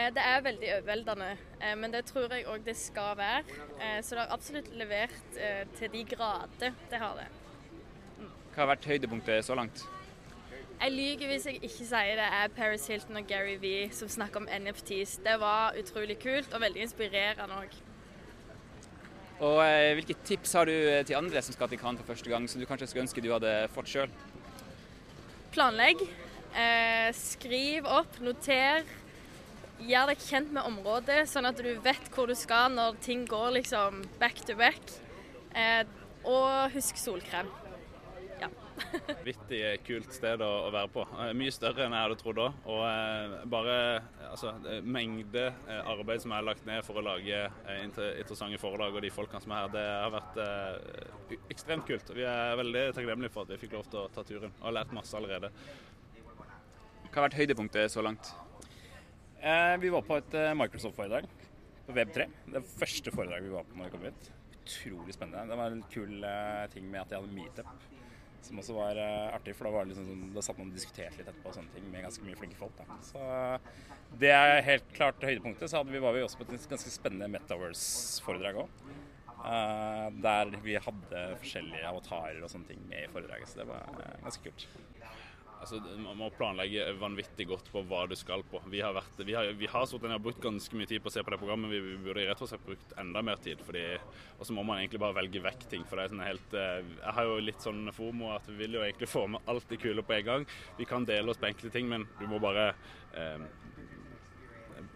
Eh, det er veldig overveldende, eh, men det tror jeg òg det skal være. Eh, så det har absolutt levert til de grader det har det. Hva har vært høydepunktet så langt? Jeg lyver hvis jeg ikke sier det er Paris Hilton og Gary Vee som snakker om NFTs. Det var utrolig kult og veldig inspirerende òg. Og eh, Hvilke tips har du til andre som skal til Cannes for første gang, som du kanskje skulle ønske du hadde fått sjøl? Planlegg. Eh, skriv opp, noter. Gjør deg kjent med området, sånn at du vet hvor du skal når ting går liksom back to back. Eh, og husk solkrem. Vittig kult sted å, å være på. Eh, Mye større enn jeg hadde trodd òg. Og eh, bare altså, eh, mengde eh, arbeid som er lagt ned for å lage eh, interessante foredrag, og de folkene som er her, det har vært ekstremt kult. Vi er veldig takknemlige for at vi fikk lov til å ta turen, og har lært masse allerede. Hva har vært høydepunktet så langt? Eh, vi var på et eh, Microsoft-foredrag på Web3. Det første foredraget vi var på når vi kom hit. Utrolig spennende. Det var en kul eh, ting med at de hadde meetup, som også var artig. For da var det liksom sånn, da satt man og diskuterte litt etterpå og sånne ting med ganske mye flinke folk. Da. Så det er helt klart høydepunktet. Så vi, var vi også på et ganske spennende Metaverse-foredrag òg. der vi hadde forskjellige avatarer og sånne ting med i foredraget. Så det var uh, ganske kult. Altså, man må planlegge vanvittig godt på hva du skal på. Vi har, vært, vi har, vi har sort, har brukt ganske mye tid på å se på det programmet. Vi, vi burde rett og slett brukt enda mer tid. Og så må man egentlig bare velge vekk ting. For det er sånn helt, eh, jeg har jo litt sånn fomo at vi vil jo egentlig få med alt det kule på en gang. Vi kan dele oss på enkelte ting, men du må bare eh,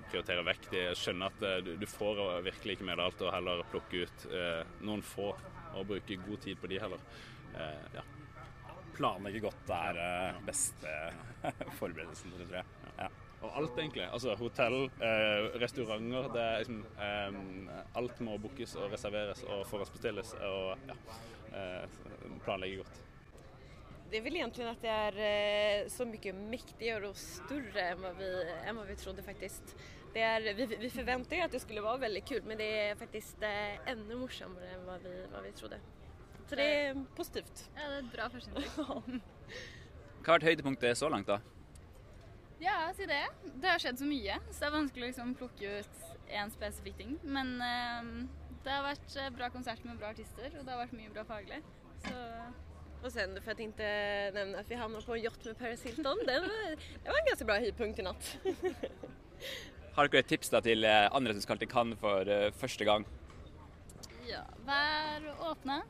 prioritere vekk de. Skjønne at eh, du, du får virkelig ikke med deg alt, og heller plukke ut eh, noen få og bruke god tid på de heller. Eh, ja. Planlegge godt er eh, beste forberedelsen, tror jeg. Ja. Og alt, egentlig. Altså hotell, eh, restauranter. Det er liksom eh, Alt må bookes og reserveres og forhåndsbestilles. Og ja, eh, planlegge godt. Det er vel egentlig at det är eh, så mye mektigere og større enn hva vi, enn hva vi trodde faktisk. Det är, vi, vi forventet at det skulle være veldig kult, men det er faktisk enda morsommere enn hva vi, hva vi trodde. Så det er positivt. Ja, det er et bra førsteinntrykk. Hva har vært høydepunktet så langt, da? Ja, si det. Det har skjedd så mye, så det er vanskelig å liksom plukke ut én spesifikk ting. Men eh, det har vært eh, bra konsert med bra artister, og det har vært mye bra faglig. Så Och sen For jeg tenkte nevne at vi hamnade på en yacht med Paris Hilton. Det var, det var en ganske bra høydepunkt i natt. Har dere et tips da til eh, andre som skal til Cannes for eh, første gang? ja, vær åpne.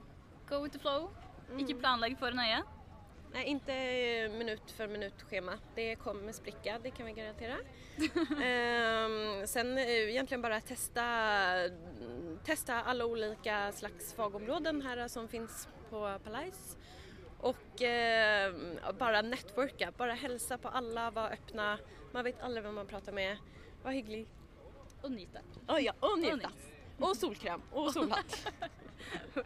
Go with the flow. Ikke planlegg for nøye. Nej, inte minut för minut schema. Det kommer spricka, det kan vi garantera. Ehm, sen egentlig egentligen bara testa, testa alla olika slags fagområden här som finns på Palais. Och eh, bara networka, bara hälsa på alla, vara öppna. Man vet aldrig vem man pratar med. Var hygglig. Og nyt det. Oh, ja, och Och njuta. njut. Och solkräm och solhatt.